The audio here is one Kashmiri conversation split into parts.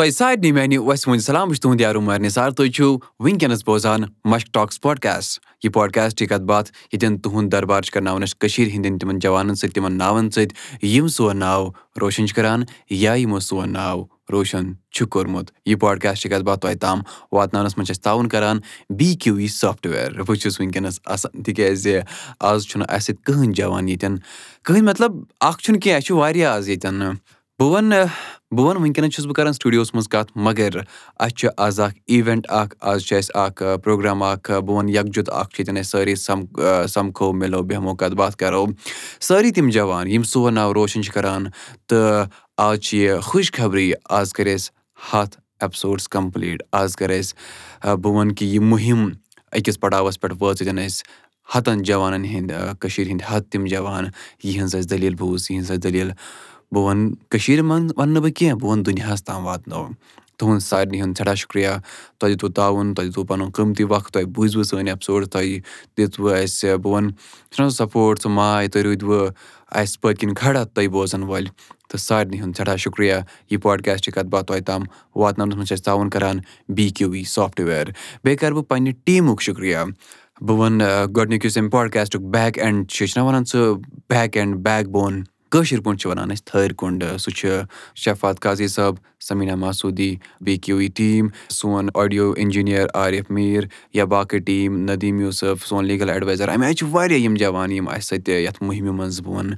تۄہہِ سارنٕے میانیو اسہِ وُنہِ سلام بہٕ چھُس تُہُنٛد یارُمارنِثار تُہۍ چھُو وٕنکٮ۪نَس بوزان مش ٹاکٕس پاڈکاسٹ یہِ پاڈکاسٹٕچ کتھ باتھ ییٚتٮ۪ن تُہُنٛد دربار چھِ کرناوان اَسہِ کٔشیٖرِ ہِنٛدٮ۪ن تِمن جوانَن سۭتۍ تِمن ناوَن سۭتۍ یِم سون ناو روشَن چھِ کَران یا یِمو سون ناو روشَن چھُ کوٚرمُت یہِ پاڈکاسٹٕچ اتھ باتھ تۄہہِ تام واتناونَس منٛز چھِ اَسہِ تعاوُن کَران بی کیوٗ یی سافٹوِیر بہٕ چھُس وٕنکٮ۪نَس اَسان تِکیٛازِ آز چھُنہٕ اَسہِ سۭتۍ کٕہٕنۍ جوان ییٚتٮ۪ن کٕہٕنۍ مطلب اَکھ چھُنہٕ کینٛہہ اَسہِ چھُ واریاہ اَز ییٚتٮ۪ن بہٕ وَنہٕ بہٕ وَنہٕ وٕنکیٚنَس چھُس بہٕ کران سٹوٗڈیوَس منٛز کَتھ مَگر اَسہِ چھُ آز اکھ اِوینٛٹ اکھ آز چھُ اَسہِ اکھ پروگرام اکھ بہٕ وَنہٕ یکجُت اکھ چھُ ییٚتٮ۪ن أسۍ سٲری سَمکھو مِلو بیٚہمو کَتھ باتھ کرو سٲری تِم جوان یِم سون ناو روشَن چھِ کران تہٕ آز چھِ یہِ خوش خبری آز کر اَسہِ ہَتھ ایپِسوڈٕس کَمپٕلیٖٹ آز کرِ اَسہِ بہٕ وَنہٕ کہِ یہِ مُہم أکِس پَڑاوَس پٮ۪ٹھ وٲژ ییٚتٮ۪ن اَسہِ ہَتن جوانن ہِندۍ کٔشیٖر ہِندۍ ہَت تِم جوان یِہٕنٛز اَسہِ دٔلیٖل بوٗز یِہِنٛز اَسہِ دٔلیٖل بہٕ وَنہٕ کٔشیٖر مَنٛز وَنہٕ بہٕ کینٛہہ بہٕ وَنہٕ دُنیاہَس تام واتناوُن تُہُنٛد سارنٕے ہُنٛد سٮ۪ٹھاہ شُکریہ تۄہہِ دِتوٗ تاوُن تۄہہِ دِتوٗ پَنُن قۭمتی وقت تۄہہِ بوٗزوٕ سٲنۍ اٮ۪پِسوڈ تۄہہِ دِژوٕ اَسہِ بہٕ وَنہٕ ژٕ نہ سَپوٹ سُہ ماے تُہۍ روٗدوٕ اَسہِ پٔتکِنۍ کھڑا تۄہہِ بوزَن وٲلۍ تہٕ سارنٕے ہُنٛد سٮ۪ٹھاہ شُکریہ یہِ پاڈکاسٹٕچ کَتھ باتھ تۄہہِ تام واتناونَس منٛز چھِ أسۍ تاوُن کَران e B Q V software بیٚیہِ کَرٕ بہٕ پنٛنہِ ٹیٖمُک شُکرِیا بہٕ وَنہٕ گۄڈٕنیُک یُس ییٚمہِ پاڈکاسٹُک بیک اینٛڈ چھِ یہِ چھِنہ وَنان سُہ بیک اینڈ بیک بون کٲشِرۍ پٲٹھۍ چھِ وَنان أسۍ تھٔرۍ کُنڈٕ سُہ چھُ Shafaat Qazi sahab Sameena Masoodi B Q E team سون آڈیو اِنجیٖنَر عارِف میٖر یا باقٕے ٹیٖم نٔدیٖم یوٗسف سون لیٖگَل اٮ۪ڈوایزَر اَمہِ آے چھِ واریاہ یِم جَوان یِم اَسہِ سۭتۍ یَتھ مٔہمہِ منٛز بہٕ وَنہٕ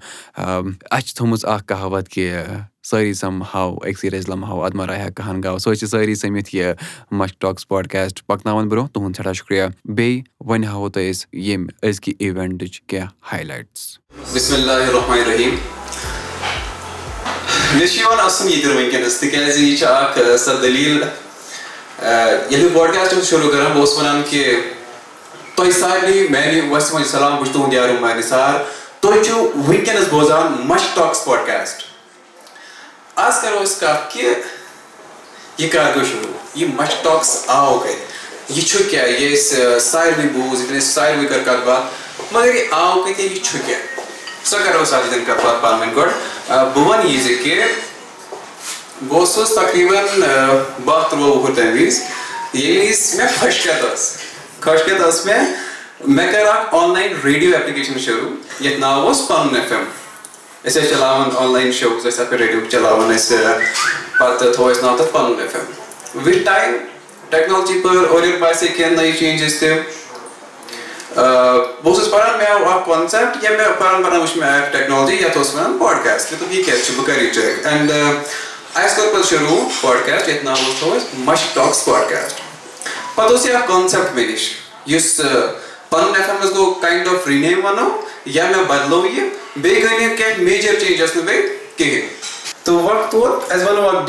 اَسہِ چھِ تھٲومٕژ اَکھ کہاوَت کہِ سٲری سَمہاو أکسٕے رَزِ لَمہو اَدٕ مَرایہِ ہا کَہَن گاو سۄ حظ چھِ سٲری سٔمِتھ یہِ مش ٹاکٕس پاڈکاسٹ پَکناوان برونٛہہ تُہُنٛد سٮ۪ٹھاہ شُکریہ بیٚیہِ وَنہِ ہاوو تۄہہِ أسۍ ییٚمہِ أزکہِ اِوینٛٹٕچ کینٛہہ ہایلایٹٕس مےٚ چھُ یِوان اَسُن یہِ دِنہٕ ؤنکیٚنَس تِکیازِ یہِ چھِ اکھ سۄ دٔلیٖل ییٚلہِ شُروٗع کران بہٕ اوسُس وَنان کہِ تۄہہِ سارنٕے میانہِ سَلام بہٕ چھُس تُہُند یار تُہۍ چھِو ؤنکیٚنس بوزان مَس ٹوکٕس پاڈکاسٹ آز کرو أسۍ کَتھ کہِ یہِ کر گوٚو شروٗع یہِ مَس ٹوکٕس آو کَتہِ یہِ چھُ کیاہ یہِ اَسہِ ساروٕے بوٗز ییٚلہِ ساروٕے کٔر کَتھ باتھ مَگر یہِ آو کَتہِ چھُ کیاہ سۄ کر ٲس سارِنٕے کَتھ باتھ پانہٕ ؤنۍ گۄڈٕ بہٕ وَنہٕ یہِ زِ کہِ بہٕ اوسُس تقریٖبن باہ تُرٛواہ وُہُر تَمہِ وِزِ ییٚمہِ وِزِ مےٚ خۄشکیت ٲس فٔسکیتھ ٲس مےٚ مےٚ کٔر اکھ آن لاین ریڈیو ایپلِکیشن شروٗع یَتھ ناو اوس پَنُن ایف ایم أسۍ ٲسۍ چلاوان آن لاین شوز ٲسۍ تَتھ پٮ۪ٹھ ریڈیو چلاوان اَسہِ پَتہٕ تھوٚو اَسہِ ناو تَتھ پَنُن F M with time technology پٔر اورٕ یورٕ باسے کیٚنٛہہ نٔیہِ چینجٔز تہِ بہٕ اوسُس پَران مےٚ اکھ کانسیپٹ یا مےٚ پَران پَران وٕچھ مےٚ یَتھ اوس پَتہٕ اوس یہِ اکھ کانسیپٹ مےٚ نِش یُس مےٚ بدلو یہِ بیٚیہِ گٔے میجر چینج کِہینۍ تہٕ وقت ووت اَسہِ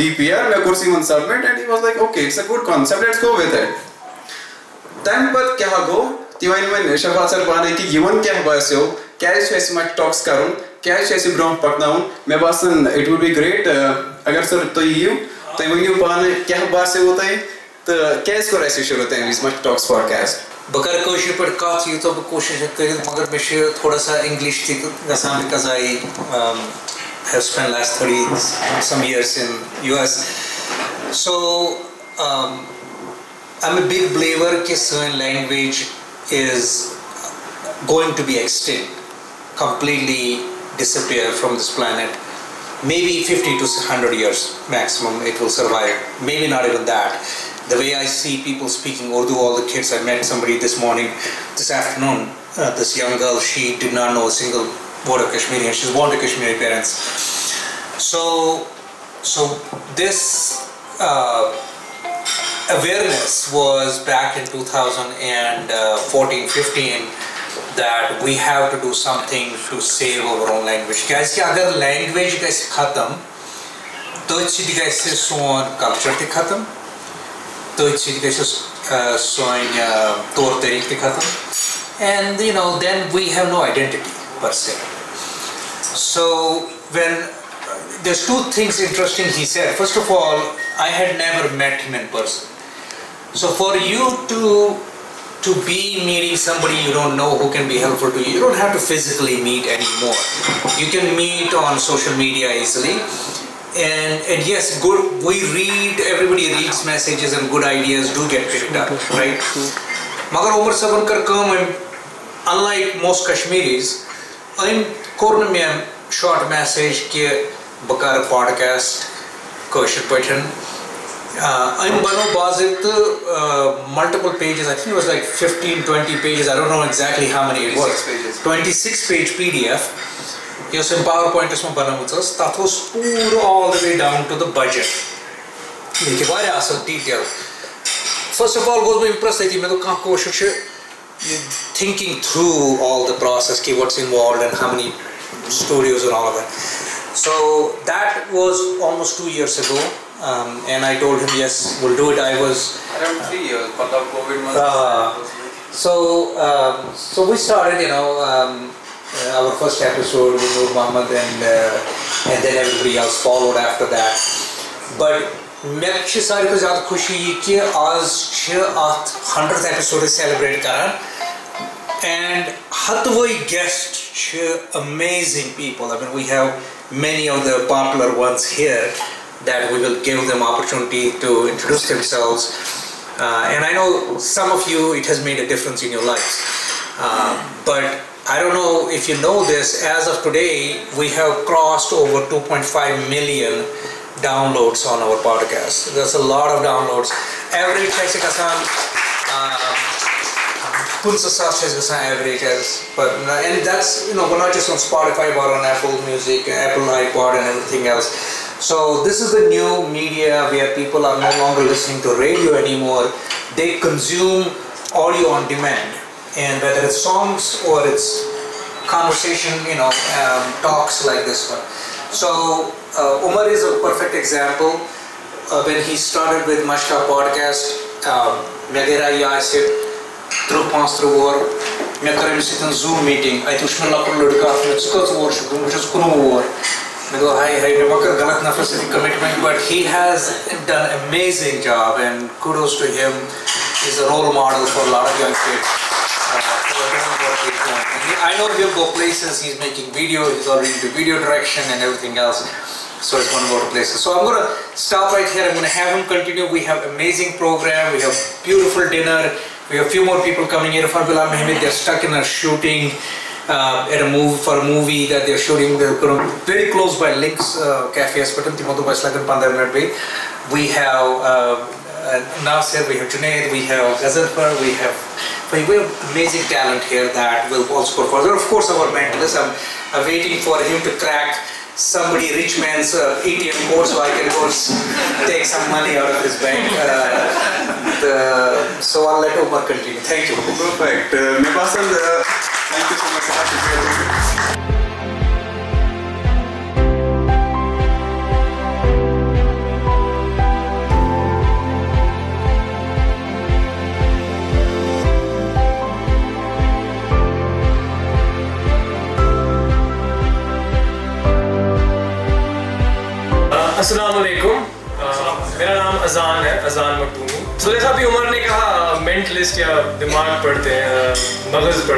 کیاہ گوٚو تہِ وۄنۍ شفات سَر پانے کہِ یِمن کیاہ باسیٚو کیازِ چھُ اَسہِ ٹاکٕس کَرُن کیازِ چھُ اَسہِ برونٛہہ پَکناوُن مےٚ باسان اِٹ وِل بی گریٹ اَگر سَر تُہۍ یِیِو تُہۍ ؤنِو پانہٕ کیاہ باسیٚو تۄہہِ تہٕ کیازِ کوٚر اَسہِ شُروع بہٕ کَرٕ کٲشِر پٲٹھۍ کَتھ یوٗتاہ بہٕ کوٗشِش ہیٚکہٕ کٔرِتھ مَگر مےٚ چھُ تھوڑا سا اِنگلِش تہِ گژھان کہِ سٲنۍ language is going to be extinct, completely disappear from this planet. Maybe 50 to 100 years maximum it will survive, maybe not even that. The way I see people speaking Urdu, all the kids, I met somebody this afternoon, uh, this young girl, she did not know a single word of Kashmiri, and she's born to Kashmiri parents. So this uh, thousand and phone we have to do something to save own language کیازِ کہِ اگر لینگویج گَژھِ ختم تٔتھۍ سۭتۍ گَژھِ سون کَلچر تہِ ختم تٔتھۍ سۭتۍ گَژھِ سٲنۍ طور طٔریقہٕ تہِ ختم and then we have no identity pursue to things of all I had never met so for you to to be media no who can be helpful ٹُوٹ have to physically meet anymore you can meet on social media easily مَگر اوٚبَر سَبَن کٔر کٲم أمۍ اَن لایِک موسٹ کَشمیٖریٖز أمۍ کوٚر نہٕ مےٚ شاٹ میسیج کہِ بہٕ کَرٕ پاڈکاسٹ کٲشِر پٲٹھۍ أمۍ بَنوو باضٲبطہٕ مَلٹِپٕلٹَس منٛز بَنٲومٕژ ٲس تَتھ اوس پوٗرٕ all the way down to the budget یہِ چھِ واریاہ اَصٕل ڈِٹیل فٔسٹ آف آل گوس بہٕ اِمپرٛیس مےٚ دوٚپ کوسچن چھُ ٹوٗ یِیٲرٕس مےٚ چھِ ساروی کھۄتہٕ خوشی کہِ آز چھِ اَتھ کران گیسٹ چھِ that we will give them opportunity to introduce themes modernness in your life but you know this as of today we have cross over two point five million downloads average چھِ اَسہِ گَژھان پٕنٛژٕ ساس چھِ اَسہِ گَژھان ایٚوریجفاے Apple Music Apple iPod and So this is the new media where people are no longer listening to radio anymore. They consume audio on demand, and whether it's songs or it's conversation, you know, um, talks like this one. So uh, Umar is a perfect example. Uh, when he started with Mashka podcast, um, Megera Yasir, through Pastor War, मैं कर Zoom meeting. I तुष्मन लाकुल लड़का अपने चुका war शुक्र मुझे कुनो war. Because I, I remember Galat Nafasiti commitment, but he has done an amazing job and kudos to him. He's a role model for a lot of young kids. Uh, he, I know he'll go places, he's making video, he's already into video direction and everything else. So it's going to go to places. So I'm going to stop right here. I'm going to have him continue. We have amazing program. We have beautiful dinner. We have a few more people coming here. Farbila Mehmet, they're stuck in a shooting. uh, at a movie for a movie that they're shooting. They're going to be very close by Licks uh, Cafe Aspetam, Timothu by Slagan Pandar Nadbe. We have uh, uh, Nasir, we have Junaid, we have Gazalpur, we have we have amazing talent here that will also go further. Of course, our mentalist, I'm, I'm waiting for him to crack somebody rich man's uh, ATM code so I can go take some money out of his bank. Uh, the, so I'll let Omar continue. Thank you. Perfect. Uh, السلام علیکُم میٚرا نام ازان ازان مخوٗنی تُلِتھ عمرنیٹلِس یا دِگ پڑ مغز پڑ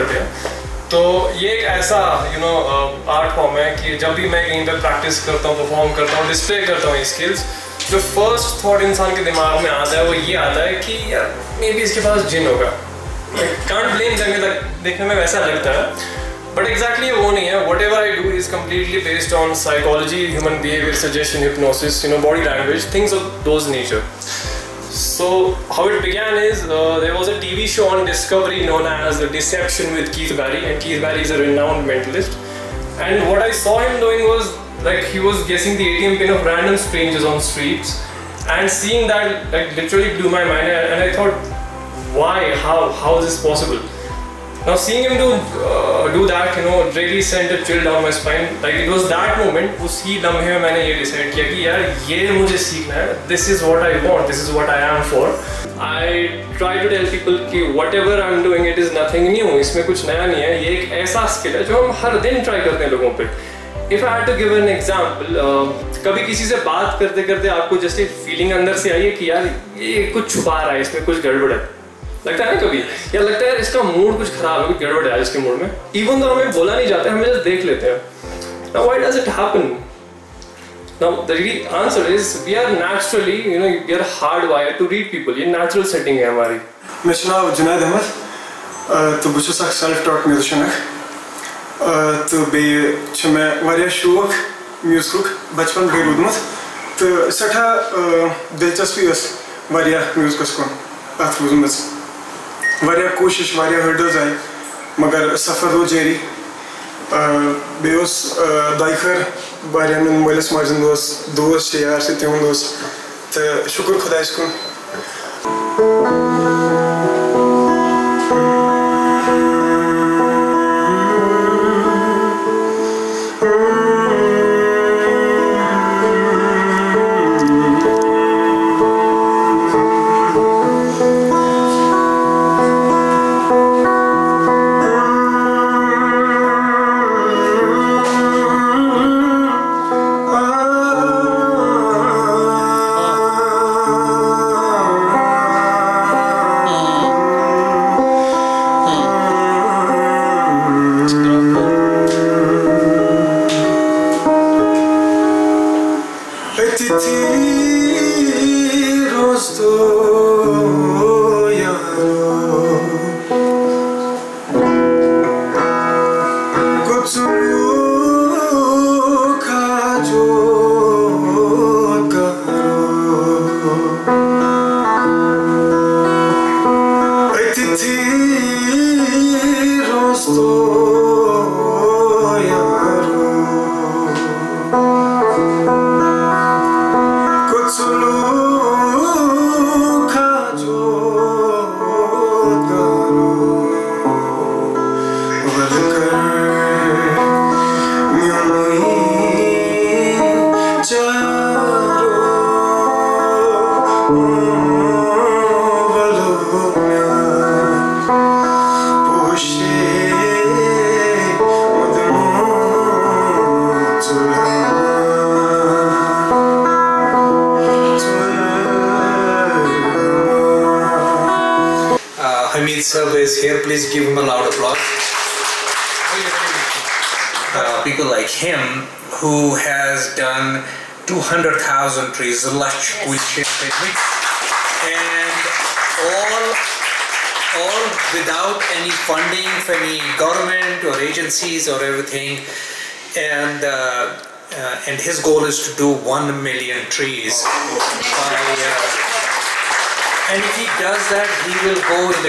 تہٕ یہِ ایسا یوٗ نو آٹ فارم ہیٚکہِ جب مےٚ کہِ پیکٹِس کَرُن پٔرفارم کَر ڈِسپٕلے کَرُن فسٹ تھاٹ اِنسان کہِ دِماغ مےٚ یہِ آدر مے بی جنگا کانٛہہ پلین جنٛگ دِکھ ویسا لگتہِ ووں whatever completely based on psychology human language thing does nature So how it began is uh, there was a TV show on Discovery known as Deception with Keith Barry, and Keith Barry is a renowned mentalist. And what I saw him doing was like he was guessing the ATM pin of random strangers on streets, and seeing that like literally blew my mind, and I thought, why? How is this possible? Now seeing him do, uh, do that, you know, really sent a chill down my spine. Like it was that moment, I decided that I have to learn this. This is what I want, this is what I am for. I try to tell people that whatever I am doing, it is nothing new. It's not something new. It's not a new skill that we try every day to try to do it. If I had to give an example, uh, kisi se baat karte karte, aapko just a feeling that there is something in the inside that there is something in the inside. लगता है कभी या लगता है इसका मूड कुछ खराब है कुछ गड़बड़ है इसके मूड में इवन तो हमें बोला नहीं जाता हमें जस्ट देख लेते हैं now why does it happen Now, the re- answer is we are naturally, you know, we are hardwired to read people. ये natural setting है हमारी. مےٚ چھُ ناو جُنید احمد آ، تہٕ بہٕ چھُس اکھ سیلف ٹاٹ میوٗزِشن اکھ آ، تہٕ بیٚیہِ چھُ مےٚ واریاہ شوق میوٗزکُک بچپن پٮ۪ٹھٕے روٗدمُت تہٕ سٮ۪ٹھاہ آ، دِلچسپی ٲس واریاہ میوٗزکس کُن اَتھ روٗزمٕژ واریاہ کوٗشِش واریاہ ۂٹ آیہِ مَگر سَفر روٗد جٲری بیٚیہِ اوس دۄیہِ خٲر واریاہَن مٲلِس ماجہِ ہُند اوس دوس چھِ یار چھِ تِہُنٛد اوس تہٕ شُکُر خۄدایَس کُن ز ڈَن ٹوٗنٛڈرڈ تھاوزَنٛڈ ٹرٛیٖز زٕ لَچھ کُیِنٛگ government ایجَنسیزِنٛگ and and his goal million trees تَتھ خٲطرٕ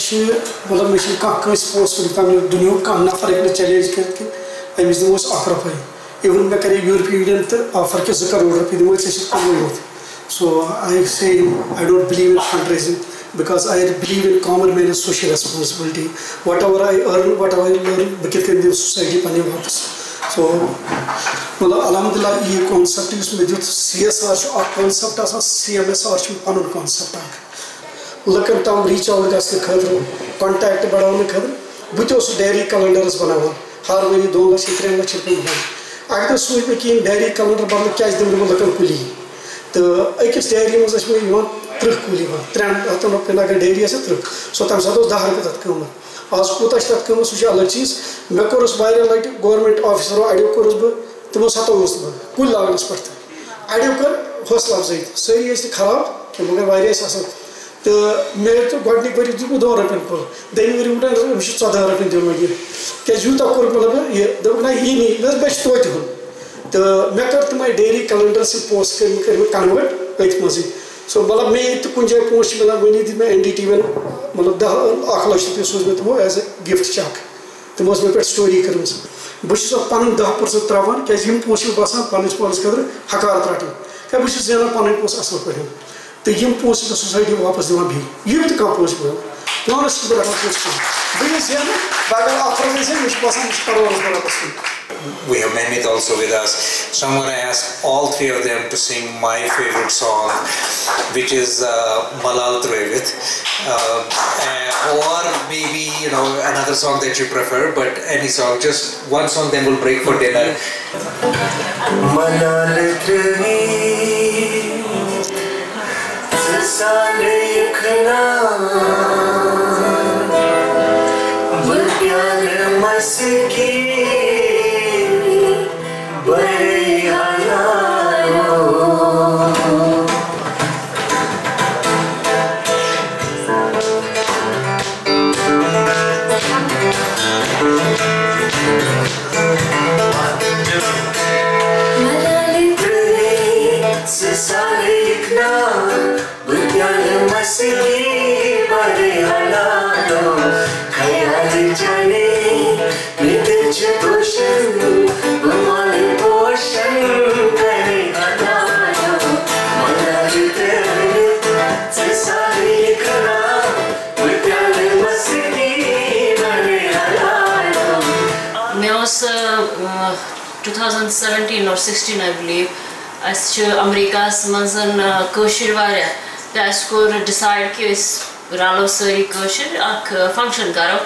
چھِ مَطلَب مےٚ چھُنہٕ کٲنٛسہِ دُنیہُک کانٛہہ نَفَر ہیٚکہِ نہٕ چَلینٛج کٔرِتھ کہِ أمِس دِمو أسۍ آفرے اِوٕن مےٚ کَرے یوٗرپِیَن یوٗنِیَن تہٕ آفَر کہِ سُہ کَرو رۄپیہِ دِمو أسۍ because you in common man is social responsibility whatever I earn what I earn بہٕ کِتھ کٔنۍ دِمہٕ سوسایٹی پَنٕنہِ واپَس سو الحمدُاللہ یی کانسیٚپٹ یُس مےٚ دیُت سی ایس آر چھُ اکھ کانسیٚپٹ آسان سی ایم ایس آر چھُ پَنُن کانسیٚپٹ اکھ لُکَن تام رِچاوج گَژھنہٕ خٲطرٕ کونٹیکٹ بَڑاونہٕ خٲطرٕ بہٕ تہِ اوسُس ڈایری کیلنڈرَس بَناوان ہر ؤری دۄن لَچھ یا ترٛین لَچھَن اَگر نہٕ سوٗنٛچ مےٚ کِہیٖنۍ ڈیری کیلَنڈَر بَناوُن کیٛازِ دِمہٕ بہٕ لُکَن کُلی تہٕ أکِس ڈایری منٛز ٲسۍ مےٚ یِوان تٕرٛہ کُلۍ یِوان ترٛٮ۪ن ہَتَن رۄپیَن اگر ڈیری آسہِ ہا تٕرٛہ سُہ تَمہِ ساتہٕ اوس دَہ رۄپیہِ تَتھ قۭمَتھ اَز کوٗتاہ چھِ تَتھ قۭمَتھ سُہ چھِ الگ چیٖز مےٚ کوٚرُس واریاہ لَٹہِ گورمٮ۪نٛٹ آفِسَرو اَڑیو کوٚرُس بہٕ تِمو ہَتوُس بہٕ کُلۍ لاگنَس پٮ۪ٹھ تہٕ اَڑیو کٔر حوصلہٕ اَفضٲیی سٲری ٲسۍ نہٕ خراب کینٛہہ مگر واریاہ ٲسۍ اَصٕل تہٕ مےٚ دیُت گۄڈٕنِکۍ ؤری دیُتمُت دۄن رۄپیَن کُل دوٚیِم ؤریہِ ووٚن مےٚ چھِ ژۄدہَن رۄپیَن دِوان یہِ کیٛازِ یوٗتاہ کوٚر مےٚ دوٚپُن یہِ دوٚپُکھ نہ یی نی مےٚ حظ بَچہِ توتہِ ہُنٛد تہٕ مےٚ کٔر تِمَے ڈیری کیلَنڈَر سۭتۍ پونٛسہٕ کٔرۍ مےٚ کٔرۍ مےٚ کَنوٲٹ أتھۍ منٛزٕے سو مطلب مےٚ ییٚتہِ تہِ کُنہِ جایہِ پونسہٕ چھِ مِلان وۄنۍ ییٚتہِ دِتۍ مےٚ این ڈی ٹی وی یَن مطلب دَہ اکھ لَچھ رۄپیہِ سوٗز مےٚ تِمو ایز اےٚ گِفٹ چَک تِمو ٲسۍ مےٚ پٮ۪ٹھ سِٹوری کٔرمٕژ بہٕ چھُس سۄ پَنٕنۍ دَہ پٔرسَنٛٹ ترٛاوان کیٛازِکہِ یِم پونٛسہٕ چھِ باسان پَنٕنِس پانَس خٲطرٕ حکارَت رَٹٕنۍ کیٛازِ بہٕ چھُس زینان پَنٕنۍ پونٛسہٕ اَصٕل پٲٹھۍ تہٕ یِم پونٛسہٕ چھِ سوسایٹی واپَس دِوان بیٚیہِ ییٚتہِ کانٛہہ پونٛسہٕ مِلان وی ہیٚو مےٚ all three of them to my favourite song which is ملال through may be you know اندر song that you prefer but any song just one song the will break for dinner Sei que I believe اَسہِ چھُ اَمریٖکاہَس منٛز کٲشِر واریاہ تہٕ اَسہِ کوٚر ڈِسایڈ کہِ أسۍ رَلو سٲری کٲشِر اکھ فَنگشَن کَرو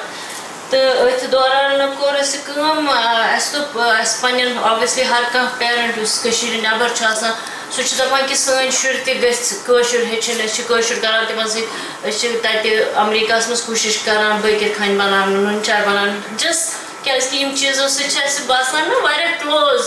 تہٕ أتھۍ دوران کوٚر اَسہِ کٲم اَسہِ دوٚپ اَسہِ پَنٕنٮ۪ن اوبویسلی ہَر کانہہ پیرینٹ یُس کٔشیٖر نیبر چھُ آسان سُہ چھُ دَپان کہِ سٲنۍ شُرۍ تہِ گٔژھ کٲشُر ہیٚچھِنۍ أسۍ چھِ کٲشُر کران تِمن سۭتۍ أسۍ چھِ تَتہِ اَمریٖکاہَس منٛز کوٗشِش کران بٲکِرخانہِ بَناونہٕ نُن چاے بَناونہٕ جَس کیازِ کہِ یِم چیٖزو سۭتۍ چھُ اَسہِ باسان نہ واریاہ کٔلوز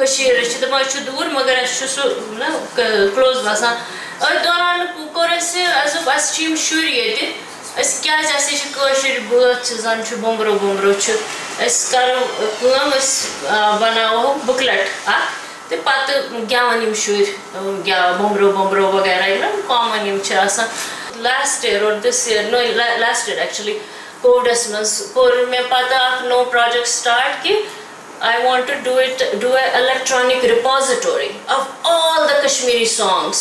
کٔشیٖر چھِ دَپان دوٗر مَگر اَسہِ چھُ سُہ نہ کٔلوز باسان أتھۍ دوران کوٚر اَسہِ اَسہِ دوٚپ اَسہِ چھِ یِم شُرۍ ییٚتہِ أسۍ کیازِ اَسہِ چھِ کٲشِر بٲتھ زَن چھُ بومبرو بومبرو چھُ أسۍ کرو کٲم أسۍ بَناوو بُکلیٹ اکھ تہٕ پَتہٕ گٮ۪وَن یِم شُرۍ گیو بومبرو بومبرو وغیرہ یِم نہ کامَن یِم چھِ آسان last year this year last year actually کووِڈَس منٛز کوٚر مےٚ پَتہٕ اکھ نوٚو پروجیکٹ سِٹاٹ کہِ I want to it do electronic repository of all the Kashmiri songs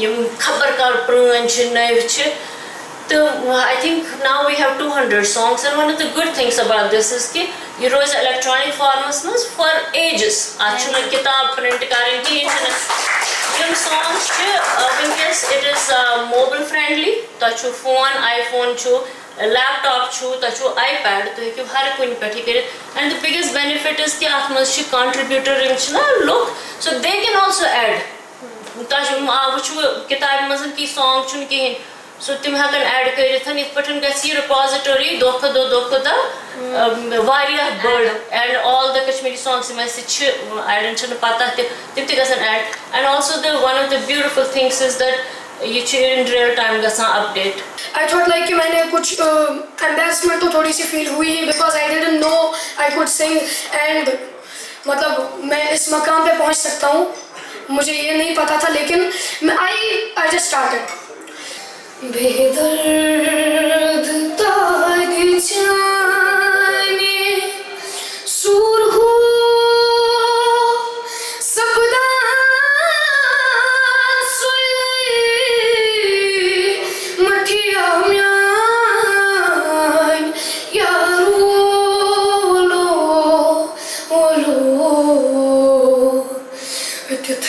یِم خَبر کار پرٲنۍ چھِ نٔوۍ چھِ تہٕ I think now we have two hundred song one good things کہِ روزِ اَلیکٹرانِک فارمَس منٛز فار ایجِز اَتھ چھُنہٕ کِہیٖنۍ یِم سانگٕس چھِ موبل فرینڈلی تۄہہِ چھُو فون آی فون چھُ لیپ ٹاپ چھُو تۄہہِ چھُو آی پیڈ تُہۍ ہیٚکِو ہَر کُنہِ پٮ۪ٹھ یہِ کٔرِتھ کہِ اَتھ منٛز چھِ کَنٹربیوٗٹر یِم چھِنہ لُکھ سُہ بیٚیہِ تۄہہِ چھُو وٕچھو کِتابہِ منٛز تہِ سانگ چھُنہٕ کِہینۍ سُہ تِم ہٮ۪کن ایڈ کٔرِتھ یِتھ پٲٹھۍ گژھِ یہِ رِپازِٹِو دۄہ کھۄتہٕ دۄہ دۄہ واریاہ بٔڑ add all the Kashmiri songs یِم اَسہِ چھِ اَڑین چھِنہٕ پَتہ تہِ تِم تہِ گژھن add and of the beautiful things مےٚ اس مکام پیٚٹھ پہن یہِ نہ پتہ لیکنٹ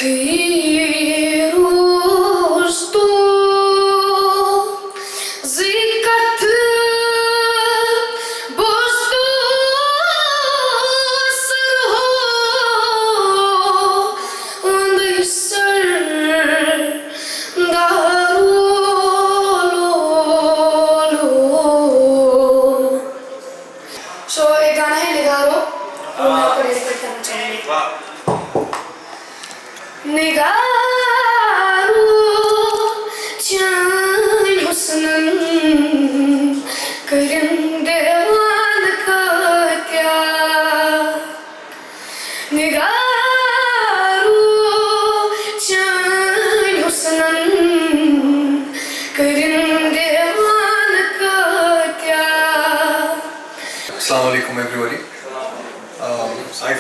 Sí.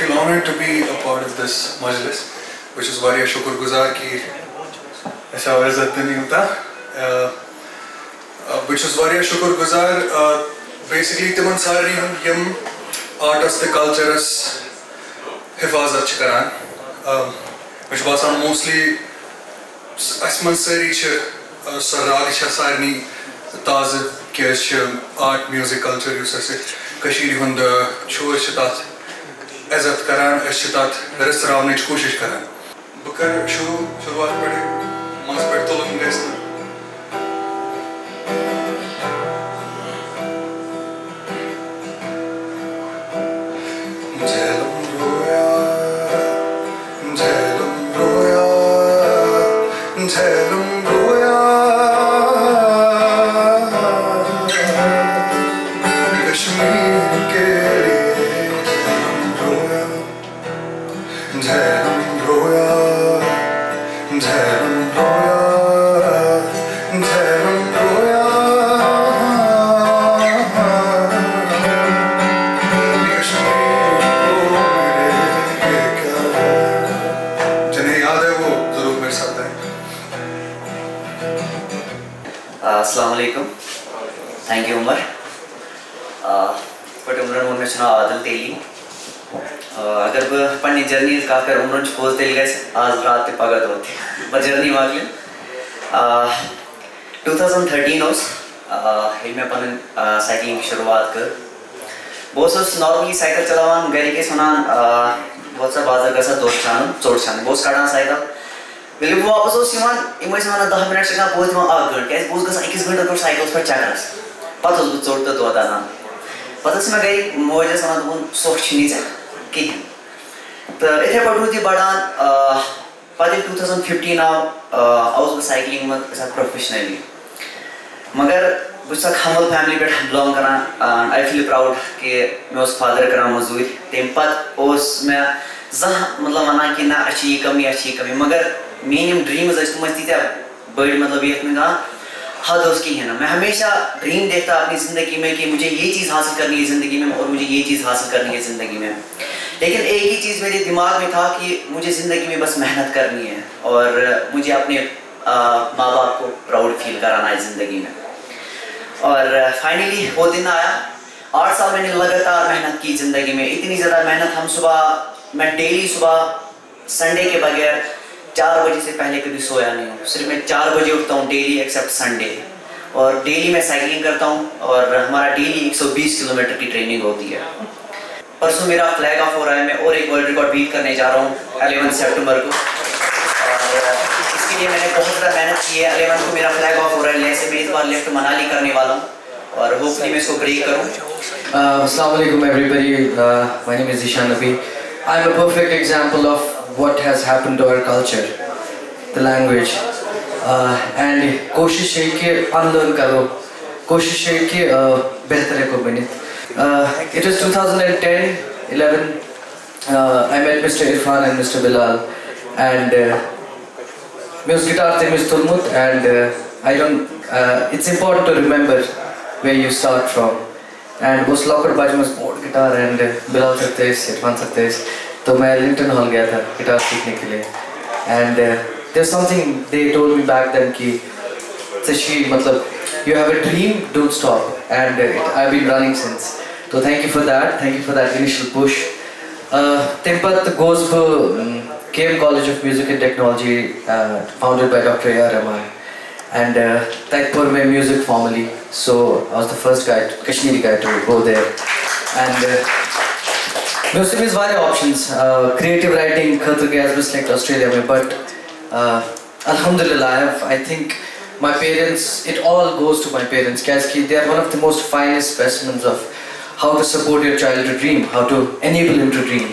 بہٕ چھُس واریاہ شُکُر گُزار کہِ اَسہِ آو عزت دِنہٕ یوٗتاہ بہٕ چھُس واریاہ شُکُر گُزار بیسِکٔلی تِمن سارنٕے ہُنٛد یِم آرٹٕس تہٕ کَلچَرَس حِفاظت چھِ کران مےٚ چھُ باسان موسٹلی اَسہِ منٛز سٲری چھِ سۄ راے چھےٚ سارنٕے تازٕ کہِ أسۍ چھِ آرٹ میوٗزِک کَلچَر یُس اَسہِ کٔشیٖر ہُنٛد شور چھُ تَتھ عزت کران أسۍ چھِ تَتھ رِژٕراونٕچ کوٗشِش کران بہٕ کَرٕ شُروع شُروعات پٮ۪ٹھٕے منٛزٕ پٮ۪ٹھٕ تُلُن گژھِ نہٕ جام پَگاہ آ ٹوٗ تھوزَنڈ تھٔٹیٖن اوس ییٚلہِ مےٚ پَنٕنۍ سایکلِنگ شُروعات کٔر بہٕ اوسُس نارملی سایکَل چلاوان گرِکۍ ٲسۍ وَنان بہٕ اوسُس بازر گژھان دۄدٕ چھانُن ژوٚٹ چھانُن بہٕ اوسُس کَڑان سایکَل ییٚلہِ بہٕ واپَس اوسُس یِوان یِم ٲسۍ وَنان دہ مِنٹَس اکھ گٲنٹہٕ کیازِ بہٕ اوسُس گژھان أکِس گنٹس کوٚر سایکلس پٮ۪ٹھ چکرس پَتہٕ اوسُس بہٕ ژوٚٹ تہٕ دۄد اَنان پَتہٕ ٲس مےٚ گرِکۍ موج ٲسۍ وَنان دوٚپُن ژوٚٹھ چھُ نہٕ ژےٚ کِہینۍ वनान दोपन सोख छी चे कहें तो इथे पे रूद यह बढ़ान पत् टू थाउजेंड फिफ्टीन आव आउस बह साइकिलिंग मज प्रोफेशनली मगर बस हमल फैमिली पे बिलोंग करान आई फील प्राउड कि मे फादर करान मजूर तम पत् मे जह मतलब वनान कि ना अच्छी यह कमी अच्छी यह कमी मगर मेन ड्रीम्स तम तीत्या बड़ मतलब ये में हद उस कहें ना मैं हमेशा ड्रीम देखता अपनी ज़िंदगी में कि मुझे ये चीज़ हासिल करनी है ज़िंदगी में और मुझे ये चीज़ हासिल करनी है ज़िंदगी में چیٖز مےٚ دِگ مےٚ زِندگی منٛز محنت کَرن ما باپَتھ محنت محنت مےٚ ڈیلی صبحس سنڈے بغیر چار بجے کیٚنٛہہ سویا نہ صرف مےٚ چار بجے ڈیلی ایکٹ سنڈے ڈیلی مےٚ سایکل ڈیلی کِلو میٖٹر परसों मेरा फ्लैग ऑफ हो रहा है मैं और एक वर्ल्ड रिकॉर्ड बीट करने जा रहा हूँ 11 सितंबर को और इसके लिए मैंने बहुत ज़्यादा मेहनत की है अलेवन को मेरा फ्लैग ऑफ हो रहा है लेस में इस बार लिफ्ट मनाली करने वाला हूँ और वो फिर मैं इसको ब्रेक करूँ असलम एवरी बड़ी मैंने मैं Zeeshan Nabi I am a perfect example of what has happen to our culture the language and कोशिश है कि अनलर्न करो कोशिश है कि uh, बेहतर है को बनी uh, It was 2010, 11 uh, I met Mr. Irfan and Mr. Bilal and uh, मैं उस गिटार थे miss तुलमुत and uh, I don't uh, it's important to remember where you start from and उस लॉकर बाज में sport guitar and Bilal सकतेश Irfan सकतेश तो मैं लिंटन हॉल गया था गिटार सीखने के लिए and there something they told me back then कि तशी मतलब you have a dream don't stop and uh, it, I've been running since تہٕ thank you for that thank you for that initial push تَمہِ پَتہٕ گوس بہٕ K M college of music and technology founded by doctor A R and تَتہِ پوٚر مےٚ میوٗزِک فارملی سویۍ was the first guide Kashmiri guide to go there and music مِز واریاہ آپشَنٕز کریٹِو رایٹِنٛگ خٲطرٕ گٔیے select Australia but اَلحمدُاللہ if I think my parents it all goes to my parents کیازِ کہِ they are one of the most finest of how to support your child dream how to enable in to dream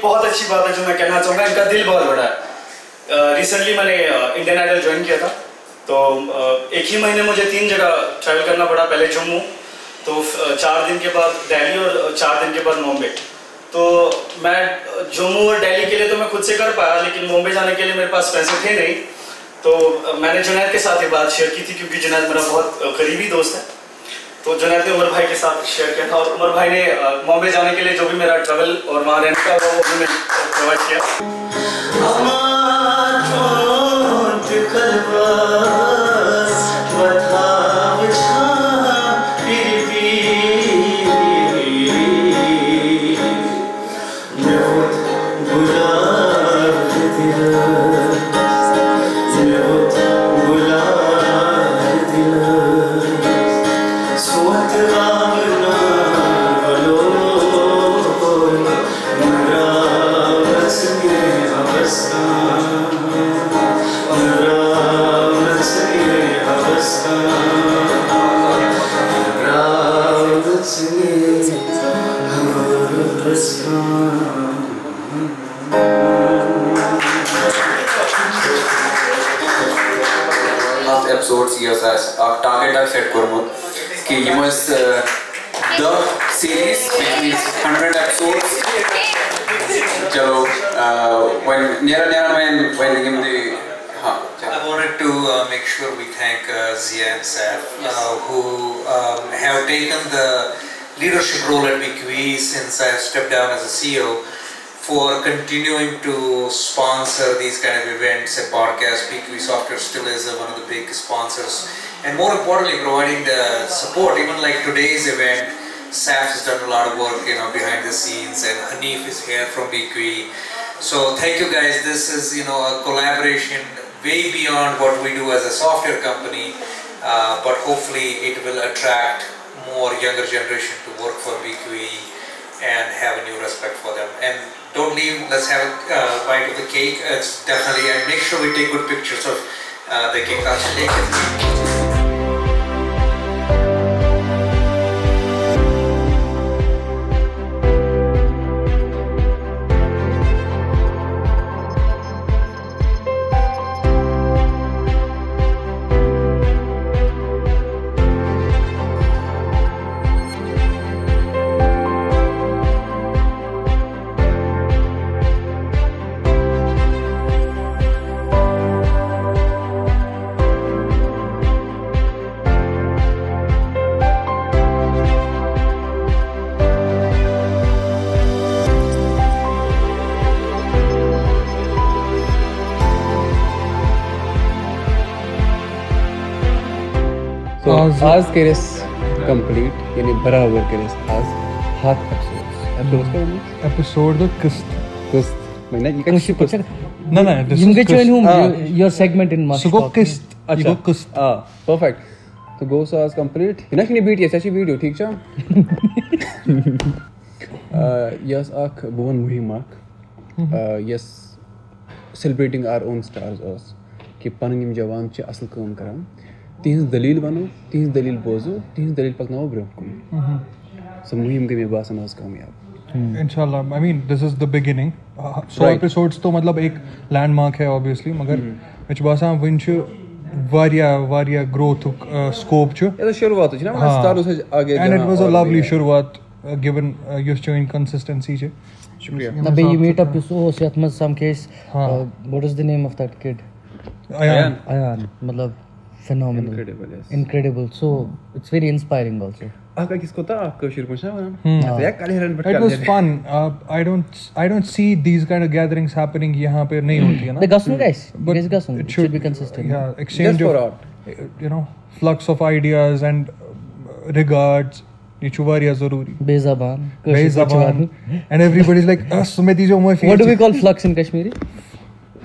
بہٕ اِنڈین مہ تگہ ٹرٛیول کَر چار دِنۍ ڈیلی مامبے جموں ڈیلی کیٚنٛہہ خُدا کَر پاے مُمبے جانس پیٚنس ہے نہ مےٚ جُنید کتھ یہِ بات شیٚر کیو جُنید مےٚ بہتر جنتر کیاہ امر بھاے بامبے جان travel uh, make sure we thank uh, Zia and Saf, uh, yes. who um, have taken the leadership role at BQE since I have stepped down as a CEO for continuing to sponsor these kind of events and podcasts. BQE Software still is uh, one of the big sponsors. And more importantly, providing the support, even like today's event, Saf has done a lot of work you know, behind the scenes and Hanif is here from BQE. So thank you guys. This is you know a collaboration way beyond what is a software company but hopefully it will utter more generation to work for and have your for them don't know good So आज करेस कंप्लीट यानी बराबर करेस आज हाथ episodes. Episodes क्या बनने? Episode the kist. Kist. मैंने ये Kust कस्ट picture? No, no, this You is get you kist. whom Ah. your, your segment in Musk So go Talk. kist. You अच्छा go kist. ah perfect तो गो सो आज कंप्लीट ये ना बीट ये अच्छी वीडियो ठीक छ यस अख बवन मुहिम अख yes celebrating our own stars अस कि पन यम जवान छ असल काम करन तिहज दलील वनो तिहज दलील बोजो तिहज दलील पकनाओ ब्रोह कुन सो मुहिम गई मे बासन आज कामयाब Inshallah. I mean, this is the beginning. Uh, so Right. episodes तो मतलब एक landmark है obviously मगर मैं च बासान वइन च वारिया वारिया growth scope च ये तो शुरुआत छ ना हाँ. स्टार्ट से आगे and it जहाँ was a और lovely भी है। शुरुआत uh, given uh, your joint consistency च शुक्रिया Na be you meet up you so yat mas some case. हाँ. Uh, what is the name of that kid? Ayan. Ayan. मतलब phenomenal. Incredible, yes. Incredible. So it's very inspiring also. आका किसको था कशिर पूछना वना Hmm. तो या काले हरन It was fun. Uh, I don't I don't see these kind of gatherings happening यहाँ पे नहीं होती है ना. The Gasun guys. But Guys Gasun. it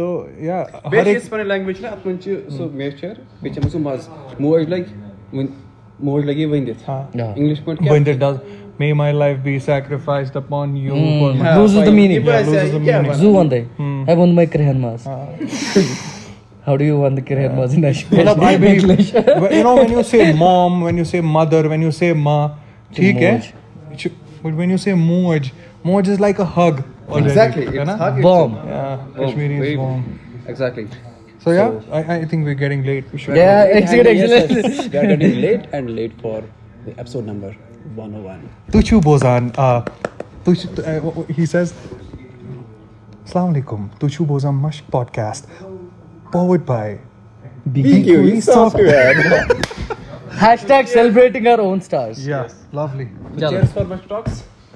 ؤنِو سا مام ؤنِو سا مَدَر ؤنِو سا ما ٹھیٖک ؤنِو سا موج تُہۍ چھُو بوزان مَشک پاڈکاسٹ پاوٹ باے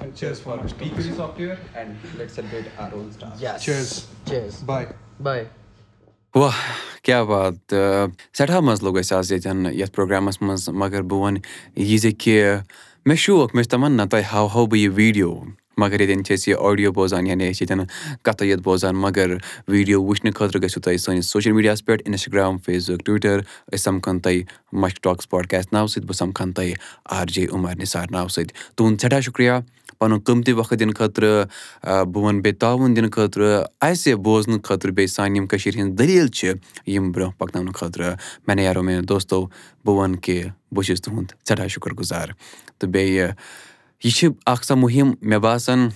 وَ کیاہ بات تہٕ سٮ۪ٹھاہ مَزٕ لوٚگ اَسہِ آز ییٚتٮ۪ن یَتھ پروگرامَس منٛز مَگر بہٕ وَنہٕ یہِ زِ کہِ مےٚ شوق مےٚ چھِ تِمَن نہ تۄہہِ ہاوہو بہٕ یہِ ویٖڈیو مَگر ییٚتٮ۪ن چھِ أسۍ یہِ آڈیو بوزان یعنی أسۍ چھِ ییٚتٮ۪ن کَتھَے یوت بوزان مَگر ویٖڈیو وٕچھنہٕ خٲطرٕ گٔژھِو تُہۍ سٲنِس سوشَل میٖڈیاہَس پٮ۪ٹھ اِنَسٹاگرٛام فیس بُک ٹُوِٹَر أسۍ سَمکھَن تۄہہِ مَش ٹاک سپاٹ کیس ناو سۭتۍ بہٕ سَمکھَن تۄہہِ آر جے عُمر نِثار ناوٕ سۭتۍ تُہُنٛد سٮ۪ٹھاہ شُکرِیا پَنُن قۭمتی وَقت دِنہٕ خٲطرٕ بہٕ وَنہٕ بیٚیہِ تعاوُن دِنہٕ خٲطرٕ اَسہِ بوزنہٕ خٲطرٕ بیٚیہِ سانہِ یِم کٔشیٖرِ ہِنٛز دٔلیٖل چھِ یِم برٛونٛہہ پَکناونہٕ خٲطرٕ مےٚ نَے یارو میانیو دوستو بہٕ وَنہٕ کہِ بہٕ چھُس تُہُنٛد سٮ۪ٹھاہ شُکُر گُزار تہٕ بیٚیہِ یہِ چھِ اَکھ سۄ مُہِم مےٚ باسان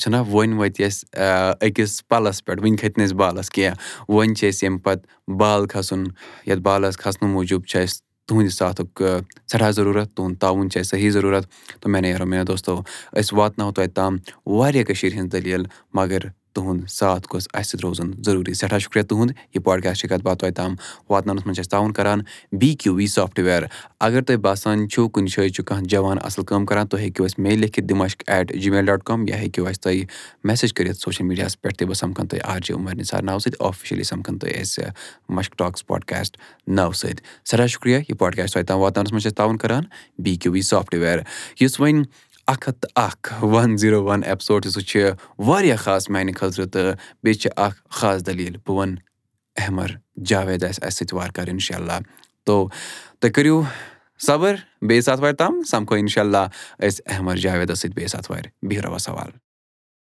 چھِ نہ وٕنۍ وَتہِ اَسہِ أکِس پَلَس پٮ۪ٹھ وٕنہِ کھٔتۍ نہٕ أسۍ بالَس کینٛہہ وۄنۍ چھِ أسۍ ییٚمہِ پَتہٕ بال کھَسُن یَتھ بالَس کھَسنہٕ موٗجوٗب چھِ اَسہِ تُہُنٛدِ ساتُک سٮ۪ٹھاہ ضروٗرت تُہُنٛد تعاوُن چھِ اَسہِ صحیح ضروٗرت تہٕ مےٚ نیرو مےٚ دوستو أسۍ واتناوو توتہِ تام واریاہ کٔشیٖر ہٕنٛز دٔلیٖل مَگر تُہُنٛد ساتھ گوٚژھ اَسہِ سۭتۍ روزُن ضروٗری سیٹھاہ شُکریہ تُہُنٛد یہِ پاڈکاسٹ کَتھ باتھ تۄہہِ تام واتناونَس منٛز چھُ اَسہِ تَاوُن کَران بی کیو وی سافٹویر اگر تۄہہِ باسان چھُو کُنہِ جایہِ چھُ کانٛہہ جوان اَصٕل کٲم کَران تُہۍ ہیٚکِو اَسہِ میل لیکھِتھ دِ Mushk at Gmail dot com یا ہیٚکِو اَسہِ تۄہہِ میسیج کٔرِتھ سوشَل میٖڈیاہَس پؠٹھ تہِ بہٕ سَمکھَن تۄہہِ آر جے عُمر نِش ناو سۭتۍ آفِشلی سَمکھان تُہۍ اَسہِ مَشک ٹاکٕس پاڈکاسٹ ناو سۭتۍ سٮ۪ٹھاہ شُکریہ یہِ پاڈکاسٹ تۄہہِ تام واتناونَس منٛز چھِ أسۍ تاوُن کَران بی کیو وی سافٹوِیر یُس وۄنۍ اَکھ ہَتھ تہٕ اَکھ وَن زیٖرو وَن اٮ۪پِسوڈ چھِ سُہ چھِ واریاہ خاص میٛانہِ خٲطرٕ تہٕ بیٚیہِ چھِ اَکھ خاص دٔلیٖل بہٕ وَنہٕ اہمَر جاوید آسہِ اَسہِ سۭتۍ وارٕ کارٕ اِنشاء اللہ تو تُہۍ کٔرِو صبر بیٚیہِ سَتھوارِ تام سَمکھو اِنشاء اللہ أسۍ احمَر جاویدَس سۭتۍ بیٚیہِ سَتھوارِ بِہِو رۄبَس حوال